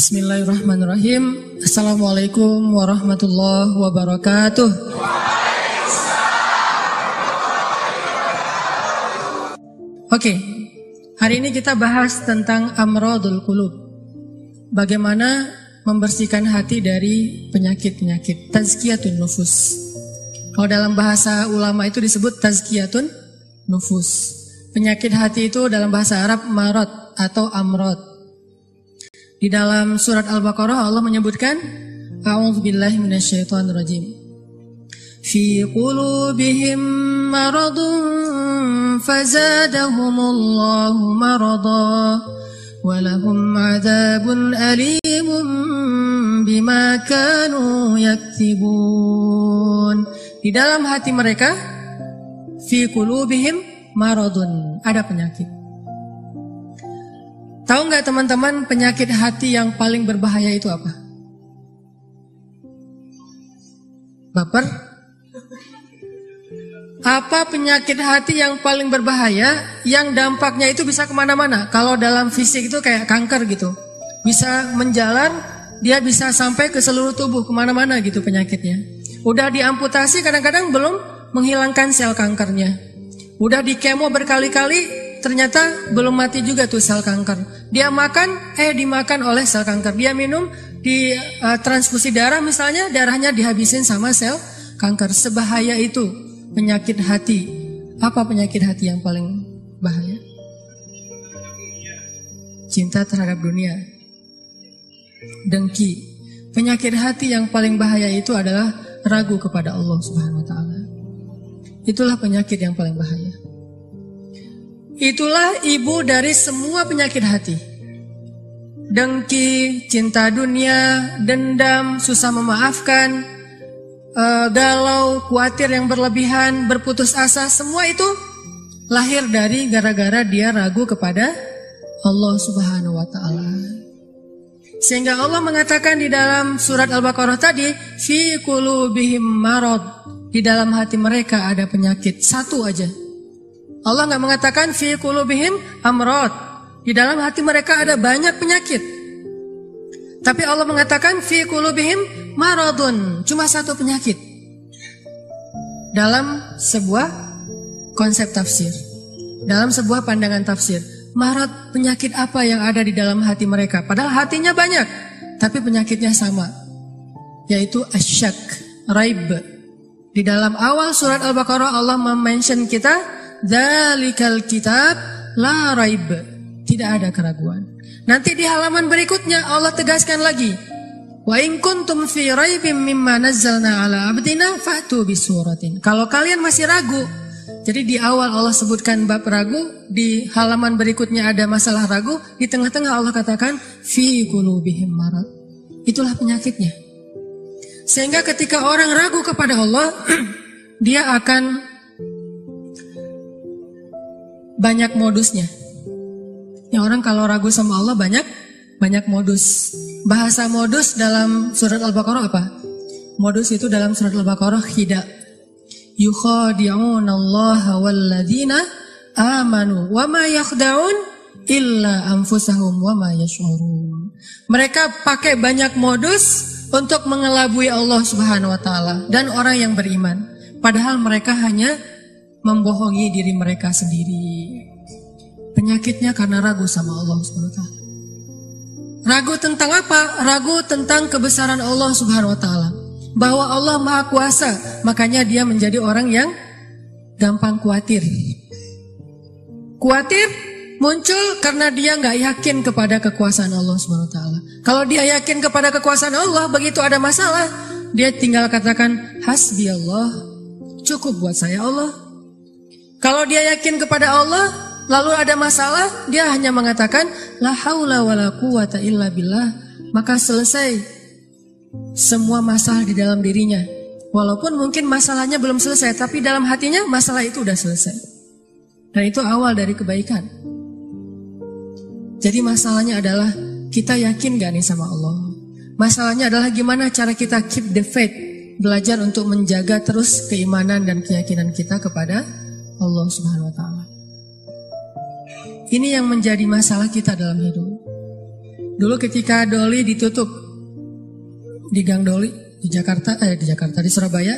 Bismillahirrahmanirrahim. Assalamualaikum warahmatullahi wabarakatuh. Oke, hari ini kita bahas tentang amrodul kulub. Bagaimana membersihkan hati dari penyakit-penyakit. Tazkiyatun nufus. Kalau dalam bahasa ulama itu disebut tazkiyatun nufus. Penyakit hati itu dalam bahasa Arab marot atau amrod. Di dalam surat Al-Baqarah Allah menyebutkan A'udzubillahi minasyaitonirrajim. Fi qulubihim maradun fazadahumullahu marada walahum adzabun alimun bima kanu yaktibun. Di dalam hati mereka fi qulubihim maradun ada penyakit. Tahu nggak teman-teman penyakit hati yang paling berbahaya itu apa? Baper? Apa penyakit hati yang paling berbahaya yang dampaknya itu bisa ke mana-mana? Kalau dalam fisik itu kayak kanker gitu. Bisa menjalar, dia bisa sampai ke seluruh tubuh ke mana-mana gitu penyakitnya. Udah diamputasi kadang-kadang belum menghilangkan sel kankernya. Udah di kemo berkali-kali ternyata belum mati juga tuh sel kanker. Dia makan, eh dimakan oleh sel kanker. Dia minum di uh, transfusi darah misalnya, darahnya dihabisin sama sel kanker. Sebahaya itu penyakit hati. Apa penyakit hati yang paling bahaya? Cinta terhadap dunia. Dengki. Penyakit hati yang paling bahaya itu adalah ragu kepada Allah Subhanahu wa taala. Itulah penyakit yang paling bahaya. Itulah ibu dari semua penyakit hati. Dengki, cinta dunia, dendam, susah memaafkan, uh, galau, khawatir yang berlebihan, berputus asa, semua itu lahir dari gara-gara dia ragu kepada Allah Subhanahu wa taala. Sehingga Allah mengatakan di dalam surat Al-Baqarah tadi, fi qulubihim marad. Di dalam hati mereka ada penyakit satu aja. Allah nggak mengatakan fi qulubihim amrod. Di dalam hati mereka ada banyak penyakit. Tapi Allah mengatakan fi qulubihim maradun, cuma satu penyakit. Dalam sebuah konsep tafsir. Dalam sebuah pandangan tafsir. Marad penyakit apa yang ada di dalam hati mereka? Padahal hatinya banyak, tapi penyakitnya sama. Yaitu asyak, raib. Di dalam awal surat Al-Baqarah Allah mention kita Dalikal kitab la raib. Tidak ada keraguan. Nanti di halaman berikutnya Allah tegaskan lagi. Wa in kuntum fi raibim mimma nazzalna ala abdina fa'tu bisuratin. Kalau kalian masih ragu, jadi di awal Allah sebutkan bab ragu, di halaman berikutnya ada masalah ragu, di tengah-tengah Allah katakan fi qulubihim marad. Itulah penyakitnya. Sehingga ketika orang ragu kepada Allah, dia akan banyak modusnya. Ya orang kalau ragu sama Allah banyak banyak modus. Bahasa modus dalam surat Al-Baqarah apa? Modus itu dalam surat Al-Baqarah hida. Yukhadi'un Allah walladzina amanu wa ma yakhda'un illa anfusahum wa ma yash'urun. Mereka pakai banyak modus untuk mengelabui Allah Subhanahu wa taala dan orang yang beriman. Padahal mereka hanya membohongi diri mereka sendiri. Penyakitnya karena ragu sama Allah Subhanahu wa. Ragu tentang apa? Ragu tentang kebesaran Allah Subhanahu wa taala. Bahwa Allah Maha Kuasa, makanya dia menjadi orang yang gampang khawatir. Khawatir muncul karena dia nggak yakin kepada kekuasaan Allah Subhanahu wa taala. Kalau dia yakin kepada kekuasaan Allah, begitu ada masalah, dia tinggal katakan hasbi Allah, cukup buat saya Allah. Kalau dia yakin kepada Allah, lalu ada masalah, dia hanya mengatakan la haula wala quwata illa billah, maka selesai semua masalah di dalam dirinya. Walaupun mungkin masalahnya belum selesai, tapi dalam hatinya masalah itu sudah selesai. Dan itu awal dari kebaikan. Jadi masalahnya adalah kita yakin gak nih sama Allah? Masalahnya adalah gimana cara kita keep the faith, belajar untuk menjaga terus keimanan dan keyakinan kita kepada Allah Subhanahu wa taala. Ini yang menjadi masalah kita dalam hidup. Dulu ketika Doli ditutup di Gang Doli di Jakarta, eh di Jakarta di Surabaya,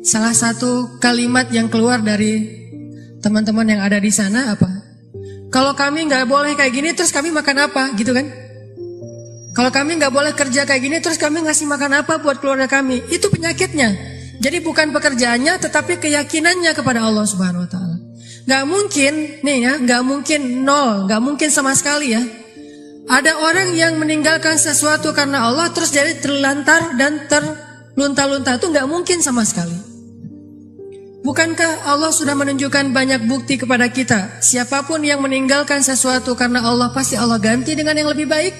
salah satu kalimat yang keluar dari teman-teman yang ada di sana apa? Kalau kami nggak boleh kayak gini, terus kami makan apa, gitu kan? Kalau kami nggak boleh kerja kayak gini, terus kami ngasih makan apa buat keluarga kami? Itu penyakitnya. Jadi bukan pekerjaannya, tetapi keyakinannya kepada Allah Subhanahu Wa Taala. Gak mungkin, nih ya, gak mungkin nol, gak mungkin sama sekali ya. Ada orang yang meninggalkan sesuatu karena Allah terus jadi terlantar dan terlunta-lunta itu gak mungkin sama sekali. Bukankah Allah sudah menunjukkan banyak bukti kepada kita? Siapa pun yang meninggalkan sesuatu karena Allah pasti Allah ganti dengan yang lebih baik.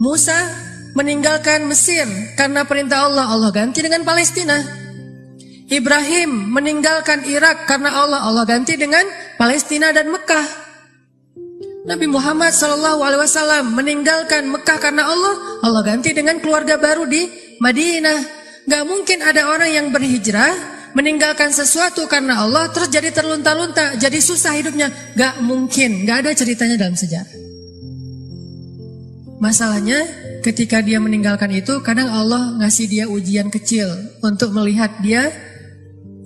Musa meninggalkan Mesir karena perintah Allah, Allah ganti dengan Palestina. Ibrahim meninggalkan Irak karena Allah, Allah ganti dengan Palestina dan Mekah. Nabi Muhammad SAW meninggalkan Mekah karena Allah, Allah ganti dengan keluarga baru di Madinah. Gak mungkin ada orang yang berhijrah meninggalkan sesuatu karena Allah terus jadi terlunta-lunta, jadi susah hidupnya. Gak mungkin, gak ada ceritanya dalam sejarah. Masalahnya ketika dia meninggalkan itu kadang Allah ngasih dia ujian kecil untuk melihat dia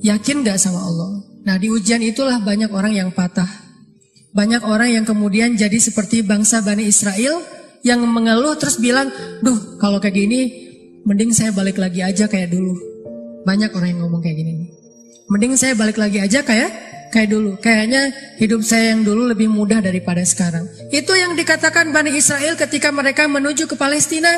Yakin gak sama Allah? Nah di ujian itulah banyak orang yang patah. Banyak orang yang kemudian jadi seperti bangsa Bani Israel yang mengeluh terus bilang, duh kalau kayak gini mending saya balik lagi aja kayak dulu. Banyak orang yang ngomong kayak gini. Mending saya balik lagi aja kayak kayak dulu. Kayaknya hidup saya yang dulu lebih mudah daripada sekarang. Itu yang dikatakan Bani Israel ketika mereka menuju ke Palestina.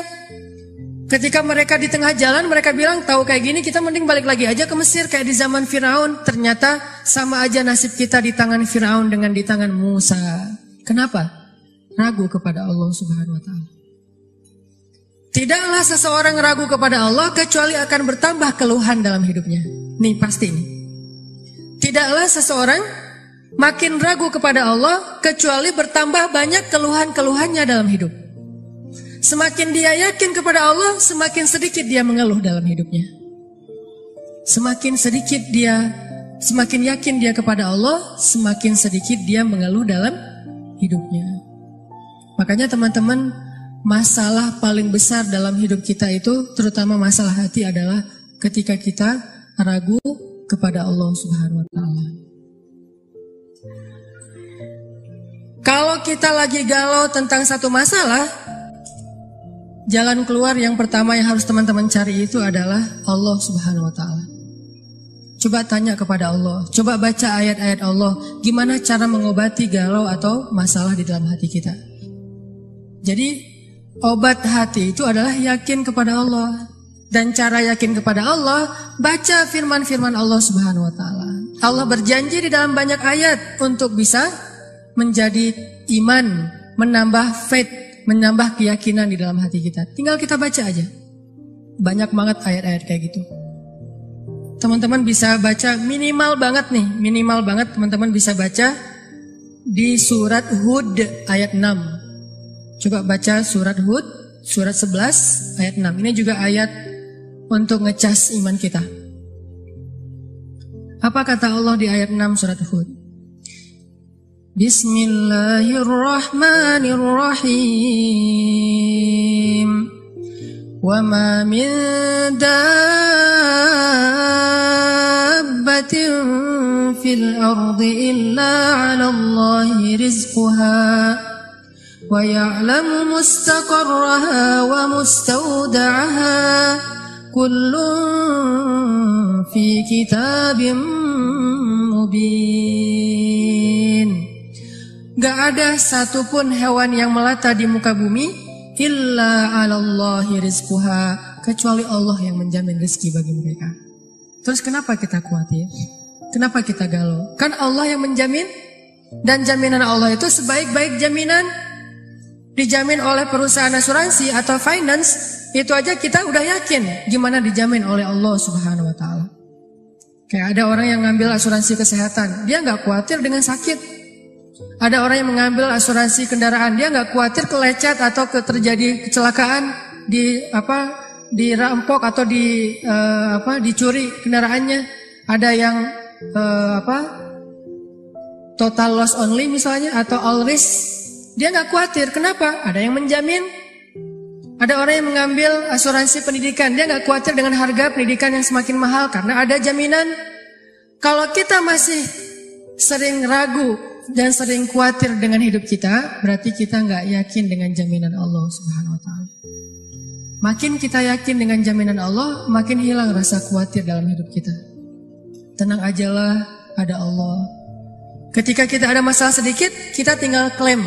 Ketika mereka di tengah jalan mereka bilang tahu kayak gini kita mending balik lagi aja ke Mesir kayak di zaman Firaun. Ternyata sama aja nasib kita di tangan Firaun dengan di tangan Musa. Kenapa? Ragu kepada Allah Subhanahu wa taala. Tidaklah seseorang ragu kepada Allah kecuali akan bertambah keluhan dalam hidupnya. Nih pasti nih. Tidaklah seseorang makin ragu kepada Allah kecuali bertambah banyak keluhan-keluhannya dalam hidup. Semakin dia yakin kepada Allah, semakin sedikit dia mengeluh dalam hidupnya. Semakin sedikit dia, semakin yakin dia kepada Allah, semakin sedikit dia mengeluh dalam hidupnya. Makanya teman-teman, masalah paling besar dalam hidup kita itu, terutama masalah hati adalah ketika kita ragu kepada Allah Subhanahu wa taala. Kalau kita lagi galau tentang satu masalah, Jalan keluar yang pertama yang harus teman-teman cari itu adalah Allah Subhanahu wa taala. Coba tanya kepada Allah, coba baca ayat-ayat Allah, gimana cara mengobati galau atau masalah di dalam hati kita. Jadi, obat hati itu adalah yakin kepada Allah. Dan cara yakin kepada Allah, baca firman-firman Allah Subhanahu wa taala. Allah berjanji di dalam banyak ayat untuk bisa menjadi iman, menambah faith menambah keyakinan di dalam hati kita. Tinggal kita baca aja. Banyak banget ayat-ayat kayak gitu. Teman-teman bisa baca minimal banget nih, minimal banget teman-teman bisa baca di surat Hud ayat 6. Coba baca surat Hud surat 11 ayat 6. Ini juga ayat untuk ngecas iman kita. Apa kata Allah di ayat 6 surat Hud? بسم الله الرحمن الرحيم وما من دابة في الأرض إلا على الله رزقها ويعلم مستقرها ومستودعها كل في كتاب مبين Gak ada satupun hewan yang melata di muka bumi illa alallahi rizquha kecuali Allah yang menjamin rezeki bagi mereka. Terus kenapa kita khawatir? Kenapa kita galau? Kan Allah yang menjamin dan jaminan Allah itu sebaik-baik jaminan dijamin oleh perusahaan asuransi atau finance itu aja kita udah yakin gimana dijamin oleh Allah Subhanahu wa taala. Kayak ada orang yang ngambil asuransi kesehatan, dia nggak khawatir dengan sakit, ada orang yang mengambil asuransi kendaraan, dia nggak khawatir kelecet atau terjadi kecelakaan di apa dirampok atau di uh, apa dicuri kendaraannya. Ada yang uh, apa total loss only misalnya atau all risk Dia nggak khawatir. Kenapa? Ada yang menjamin. Ada orang yang mengambil asuransi pendidikan. Dia nggak khawatir dengan harga pendidikan yang semakin mahal karena ada jaminan. Kalau kita masih sering ragu dan sering khawatir dengan hidup kita, berarti kita nggak yakin dengan jaminan Allah Subhanahu Wa Taala. Makin kita yakin dengan jaminan Allah, makin hilang rasa khawatir dalam hidup kita. Tenang ajalah, ada Allah. Ketika kita ada masalah sedikit, kita tinggal klaim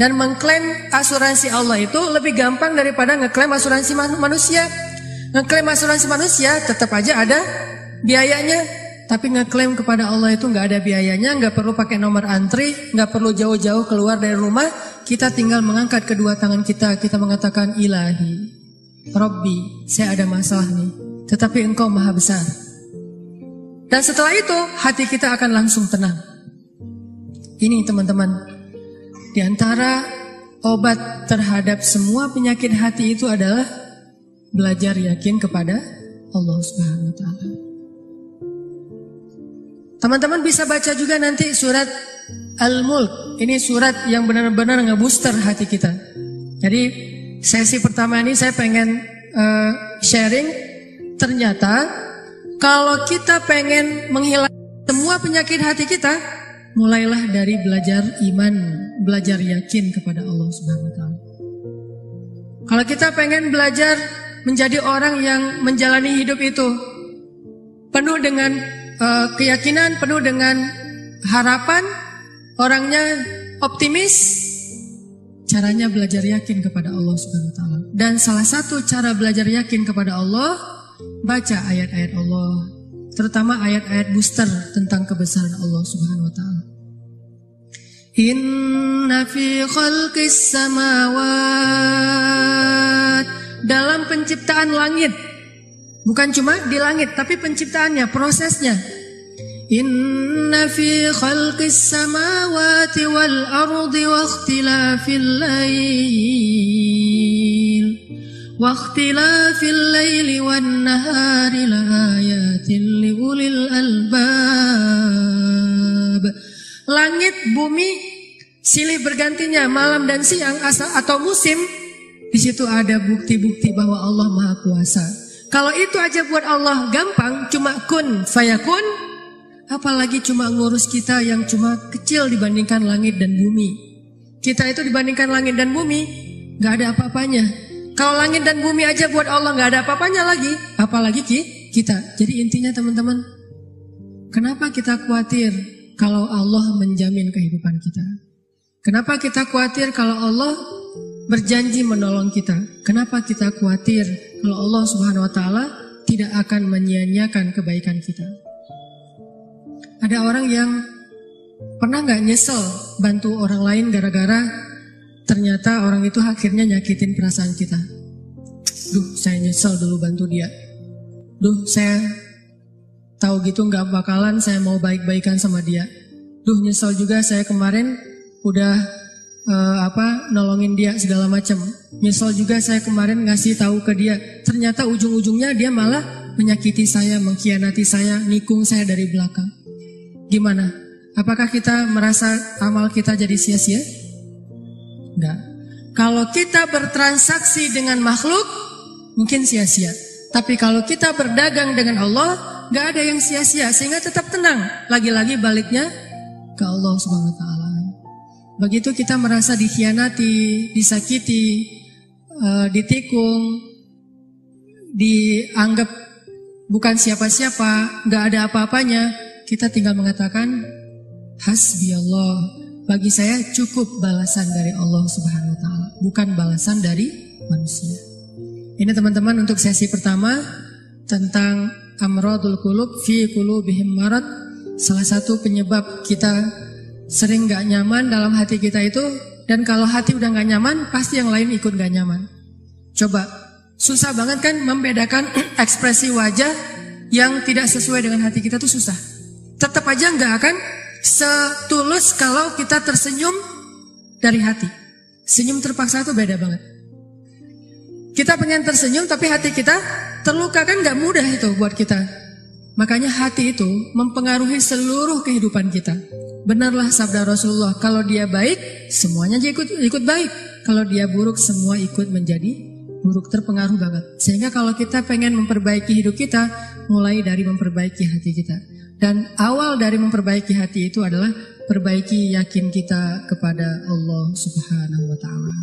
dan mengklaim asuransi Allah itu lebih gampang daripada ngeklaim asuransi manusia. Ngeklaim asuransi manusia tetap aja ada biayanya, tapi ngeklaim kepada Allah itu nggak ada biayanya, nggak perlu pakai nomor antri, nggak perlu jauh-jauh keluar dari rumah. Kita tinggal mengangkat kedua tangan kita, kita mengatakan Ilahi, Robbi, saya ada masalah nih, tetapi Engkau maha besar. Dan setelah itu hati kita akan langsung tenang. Ini teman-teman, di antara obat terhadap semua penyakit hati itu adalah belajar yakin kepada Allah Subhanahu wa taala. Teman-teman bisa baca juga nanti surat Al-Mulk. Ini surat yang benar-benar ngebooster hati kita. Jadi sesi pertama ini saya pengen uh, sharing ternyata kalau kita pengen menghilangkan semua penyakit hati kita, mulailah dari belajar iman, belajar yakin kepada Allah Subhanahu wa taala. Kalau kita pengen belajar menjadi orang yang menjalani hidup itu penuh dengan uh, keyakinan, penuh dengan harapan, orangnya optimis, caranya belajar yakin kepada Allah Subhanahu wa taala. Dan salah satu cara belajar yakin kepada Allah baca ayat-ayat Allah terutama ayat-ayat booster tentang kebesaran Allah Subhanahu wa taala. Inna fi khalqis samawat. Dalam penciptaan langit. Bukan cuma di langit tapi penciptaannya prosesnya. Inna fi khalqis samawati wal ardi wa ikhtilafil lail واختلاف الليل والنهار لآيات لأولي الألباب Langit, bumi, silih bergantinya malam dan siang asal atau musim, di situ ada bukti-bukti bahwa Allah Maha Kuasa. Kalau itu aja buat Allah gampang, cuma kun fayakun, apalagi cuma ngurus kita yang cuma kecil dibandingkan langit dan bumi. Kita itu dibandingkan langit dan bumi, nggak ada apa-apanya. Kalau langit dan bumi aja buat Allah nggak ada apa-apanya lagi, apalagi kita. Jadi intinya teman-teman, kenapa kita khawatir kalau Allah menjamin kehidupan kita? Kenapa kita khawatir kalau Allah berjanji menolong kita? Kenapa kita khawatir kalau Allah Subhanahu wa taala tidak akan menyia-nyiakan kebaikan kita? Ada orang yang pernah nggak nyesel bantu orang lain gara-gara ternyata orang itu akhirnya nyakitin perasaan kita. Duh, saya nyesel dulu bantu dia. Duh, saya tahu gitu nggak bakalan saya mau baik-baikan sama dia. Duh, nyesel juga saya kemarin udah uh, apa nolongin dia segala macam. Nyesel juga saya kemarin ngasih tahu ke dia. Ternyata ujung-ujungnya dia malah menyakiti saya, mengkhianati saya, nikung saya dari belakang. Gimana? Apakah kita merasa amal kita jadi sia-sia? Enggak. Kalau kita bertransaksi dengan makhluk, mungkin sia-sia. Tapi kalau kita berdagang dengan Allah, nggak ada yang sia-sia, sehingga tetap tenang. Lagi-lagi baliknya ke Allah Taala. Begitu kita merasa dikhianati, disakiti, uh, ditikung, dianggap bukan siapa-siapa, nggak ada apa-apanya, kita tinggal mengatakan hasbi Allah bagi saya cukup balasan dari Allah Subhanahu wa taala, bukan balasan dari manusia. Ini teman-teman untuk sesi pertama tentang amradul kulub fi kulubihim marad. Salah satu penyebab kita sering gak nyaman dalam hati kita itu dan kalau hati udah gak nyaman pasti yang lain ikut gak nyaman. Coba susah banget kan membedakan ekspresi wajah yang tidak sesuai dengan hati kita tuh susah. Tetap aja nggak akan setulus kalau kita tersenyum dari hati. Senyum terpaksa itu beda banget. Kita pengen tersenyum tapi hati kita terluka kan gak mudah itu buat kita. Makanya hati itu mempengaruhi seluruh kehidupan kita. Benarlah sabda Rasulullah, kalau dia baik, semuanya ikut ikut baik. Kalau dia buruk, semua ikut menjadi buruk terpengaruh banget. Sehingga kalau kita pengen memperbaiki hidup kita, mulai dari memperbaiki hati kita. Dan awal dari memperbaiki hati itu adalah perbaiki yakin kita kepada Allah Subhanahu wa taala.